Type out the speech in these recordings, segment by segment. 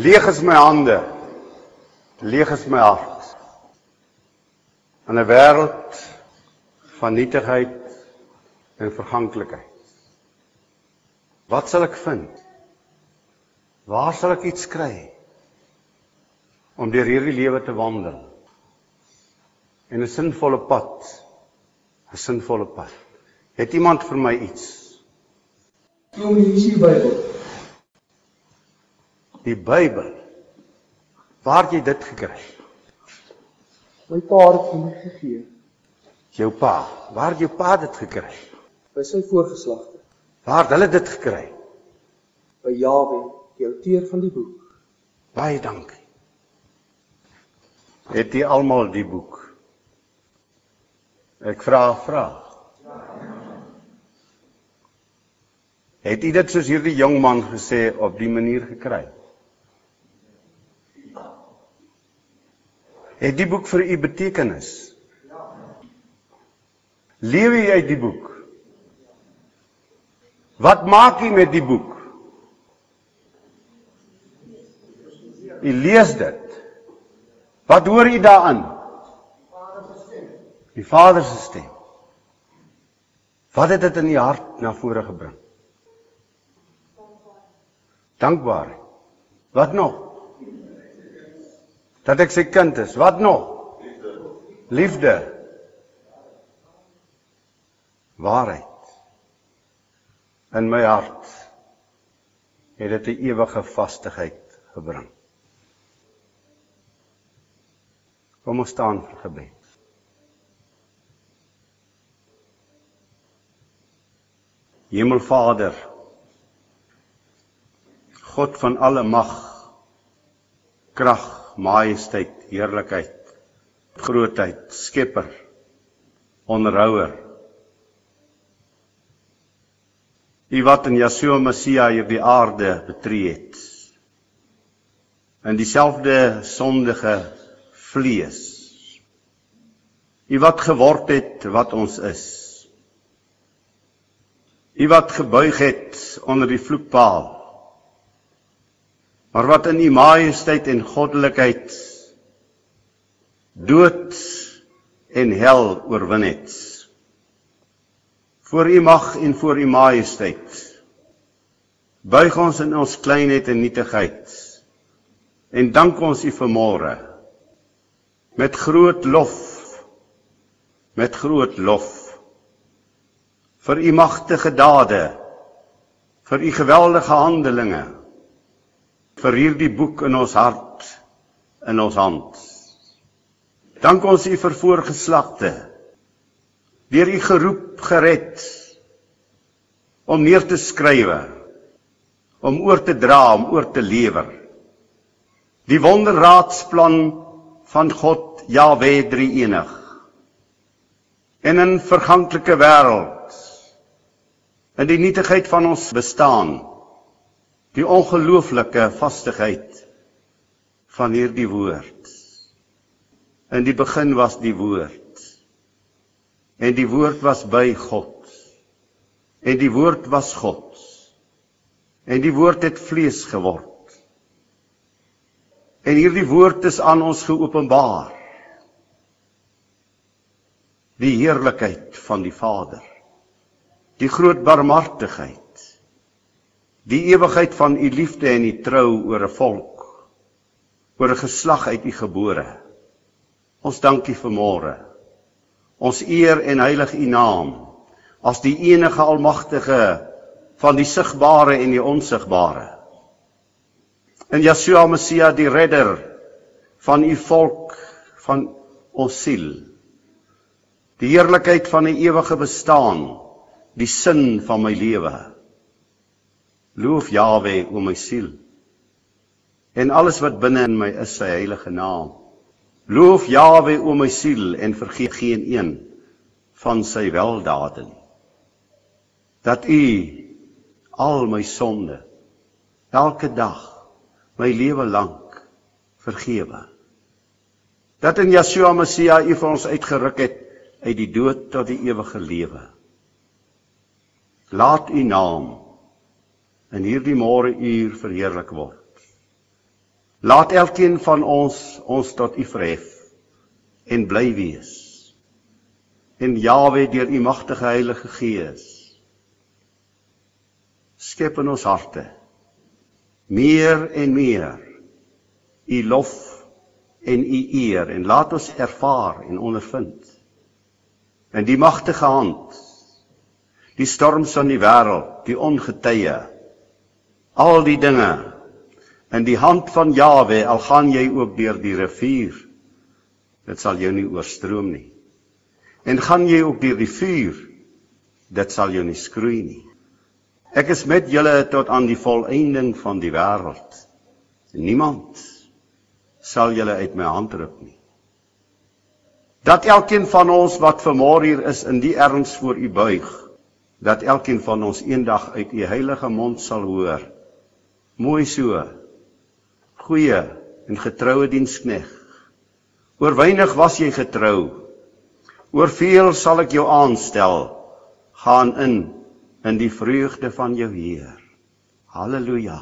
Leeg is my hande. Leeg is my hart. In 'n wêreld van nietigheid en verganklikheid. Wat sal ek vind? Waar sal ek iets kry om deur hierdie lewe te wandel? En 'n sinvolle pad. 'n Sinvolle pad. Het iemand vir my iets? Kom hier die Bybel. Die Bybel. Waar het jy dit gekry? My pa het vir my gegee Jou pa. Waar het jou pa dit gekry? by sy voorgeslagte, Waar het hulle dit gekry? by Jawe, die outeur van die boek. Baie dankie. Het jy almal die boek? Ek vra 'n vraag. Het jy dit soos hierdie jong man gesê op die manier gekry? Het die boek vir u betekenis? Lewe jy uit die boek? Wat maak jy met die boek? U lees dit. Wat hoor u daarin? Die Vader se stem. Wat het dit in u hart na vore gebring? Dankbaarheid. Wat nog? Dat ek sy kind is. Wat nog? Liefde. Waarheid. In my hart het dit 'n ewige vastigheid gebring. Kom ons staan vir gebed. Hemelvader, God van alle mag, krag, majesteit, heerlikheid, grootheid, skepper, onderhouer. U wat in Yeshua Messia hierdie aarde betree het. In dieselfde sondige vlees. U wat geword het wat ons is. U wat gebuig het onder die vloekpaal. Maar wat in u majesteit en goddelikheid dood en hel oorwin het. Voor u mag en voor u majesteit buig ons in ons kleinheid en nietigheid en dank ons u vanmôre met groot lof met groot lof vir u magtige dade vir u geweldige handelinge vir hierdie boek in ons hart in ons hand. Dank ons u vir voorgeslagte. Deur u geroep gered. Om neer te skrywe. Om oor te dra om oor te lewer. Die wonderraadsplan van God Jahwe drie enig en in verganklike wêreld in die nietigheid van ons bestaan die ongelooflike vastigheid van hierdie woord. In die begin was die woord. En die woord was by God. En die woord was God. En die woord het vlees geword. En hierdie woord is aan ons geopenbaar. Die heerlikheid van die Vader. Die groot barmhartigheid die ewigheid van u liefde en u trou oor 'n volk oor 'n geslag uit u gebore ons dankie vir môre Ons eer en heilig U naam as die enige almagtige van die sigbare en die onsigbare. In Yeshua Messia die redder van U volk van ons siel. Die heerlikheid van 'n ewige bestaan, die sin van my lewe. Loof Jahwe o my siel. En alles wat binne in my is sy heilige naam. Loof Jahwe o my siel en vergeet geen een van sy weldade nie. Dat u al my sonde elke dag my lewe lank vergewe. Dat in Yeshua Messia u vir ons uitgeruk het uit die dood tot die ewige lewe. Laat u naam in hierdie môre uur verheerlik word. Laat elkeen van ons ons tot U verhef en bly wees. En Jawe deur U magtige Heilige Gees skep in ons harte meer en meer U lof en U eer en laat ons ervaar en ondervind in die magtige hand die storms van die wêreld die ongetye al die dinge in die hand van Jawe al gaan jy ook deur die rivier dit sal jou nie oorstroom nie. En gaan jy ook deur die vuur dit sal jou nie skroei nie. Ek is met julle tot aan die volëinding van die wêreld. Niemand sal julle uit my hand ruk nie. Dat elkeen van ons wat vanmôre hier is in die erns voor u buig dat elkeen van ons eendag uit u heilige mond sal hoor mooi so goeie en getroue dienskneg. Oor weinig was jy getrou. Oor veel sal ek jou aanstel. Gaan in in die vreugde van jou Heer. Halleluja.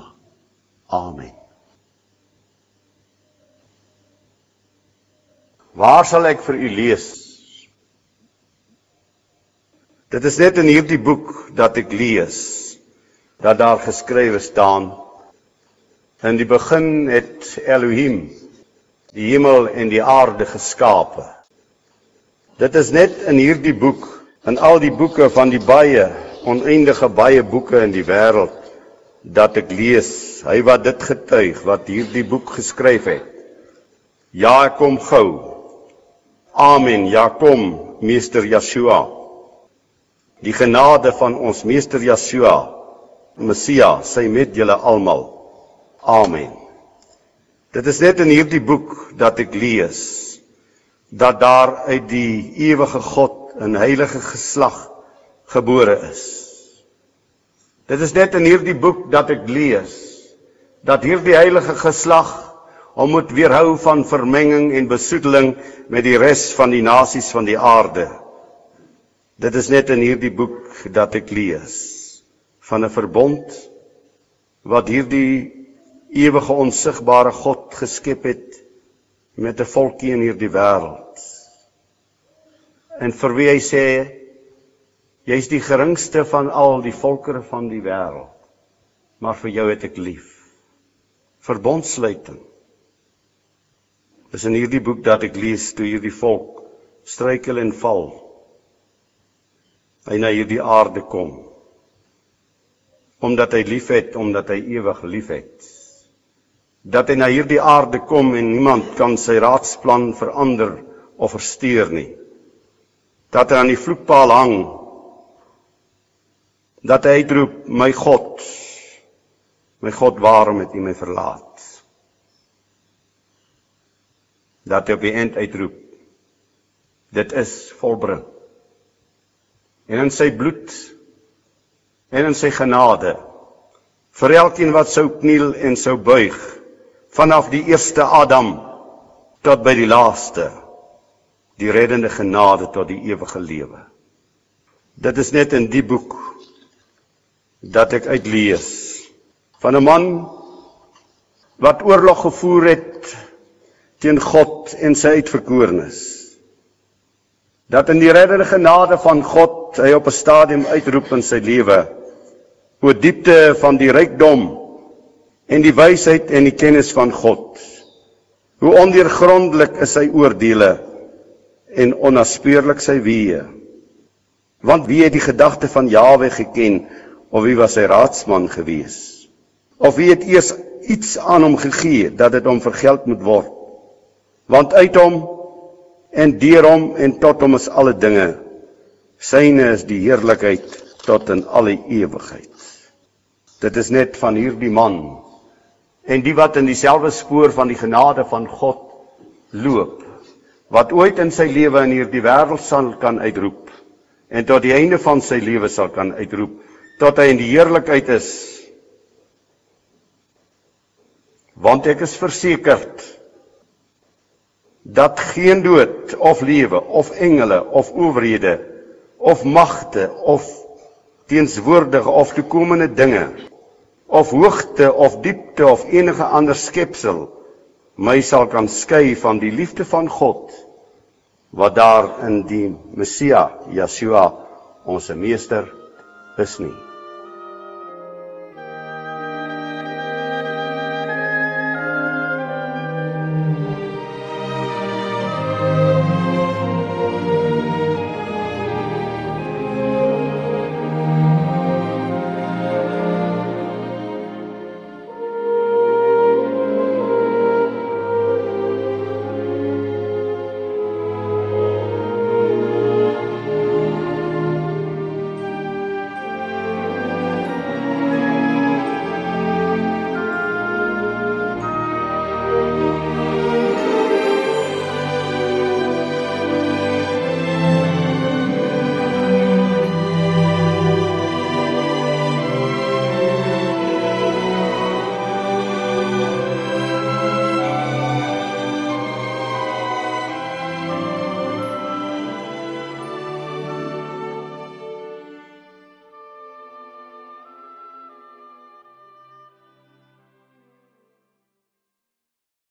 Amen. Waar sal ek vir u lees? Dit is net in hierdie boek dat ek lees dat daar geskrywe staan In die begin het Elohim die hemel en die aarde geskape. Dit is net in hierdie boek, in al die boeke van die baie oneindige baie boeke in die wêreld dat ek lees, hy wat dit getuig wat hierdie boek geskryf het. Ja, ek kom gou. Amen. Ja, kom, meester Yeshua. Die genade van ons meester Yeshua, Messia, sy met julle almal. Amen. Dit is net in hierdie boek dat ek lees dat daar uit die ewige God 'n heilige geslag gebore is. Dit is net in hierdie boek dat ek lees dat hierdie heilige geslag hom moet weerhou van vermenging en besoedeling met die res van die nasies van die aarde. Dit is net in hierdie boek dat ek lees van 'n verbond wat hierdie ewige onsigbare God geskep het met 'n volkie in hierdie wêreld. En vir wie hy sê jy's die geringste van al die volkere van die wêreld. Maar vir jou het ek lief. Verbondsluiting. Dis in hierdie boek dat ek lees toe hierdie volk struikel en val. Hy na hierdie aarde kom. Omdat hy liefhet, omdat hy ewig liefhet dat hy na hierdie aarde kom en niemand kan sy raadsplan verander of versteur nie. Dat hy aan die vloekpaal hang. Dat hy uitroep, "My God, my God, waarom het U my verlaat?" Dat hy op die eind uitroep, "Dit is volbring." En in sy bloed en in sy genade vir elkeen wat sou kniel en sou buig vanaf die eerste Adam tot by die laaste die reddende genade tot die ewige lewe. Dit is net in die boek dat ek uitlees van 'n man wat oorlog gevoer het teen God en sy uitverkorenes. Dat in die reddende genade van God hy op 'n stadium uitroep in sy lewe oor diepte van die rykdom en die wysheid en die kennis van God. Hoe ondeurgrondelik is sy oordeele en onnaspeurlik sy weë. Want wie het die gedagte van Jawe geken of wie was sy raadsman gewees? Of wie het eers iets aan hom gegee dat dit hom vergeld moet word? Want uit hom en deur hom en tot hom is alle dinge. Syne is die heerlikheid tot in alle ewigheid. Dit is net van hierdie man en die wat in dieselfde spoor van die genade van God loop wat ooit in sy lewe in hierdie wêreld sal kan uitroep en tot die einde van sy lewe sal kan uitroep tot hy in die heerlikheid is. Want ek is versekerd dat geen dood of lewe of engele of owerhede of magte of teenswoordige of toekomende dinge of hoogte of diepte of enige ander skepsel my sal kan skei van die liefde van God wat daar in die Messia Yeshua ons meester is nie.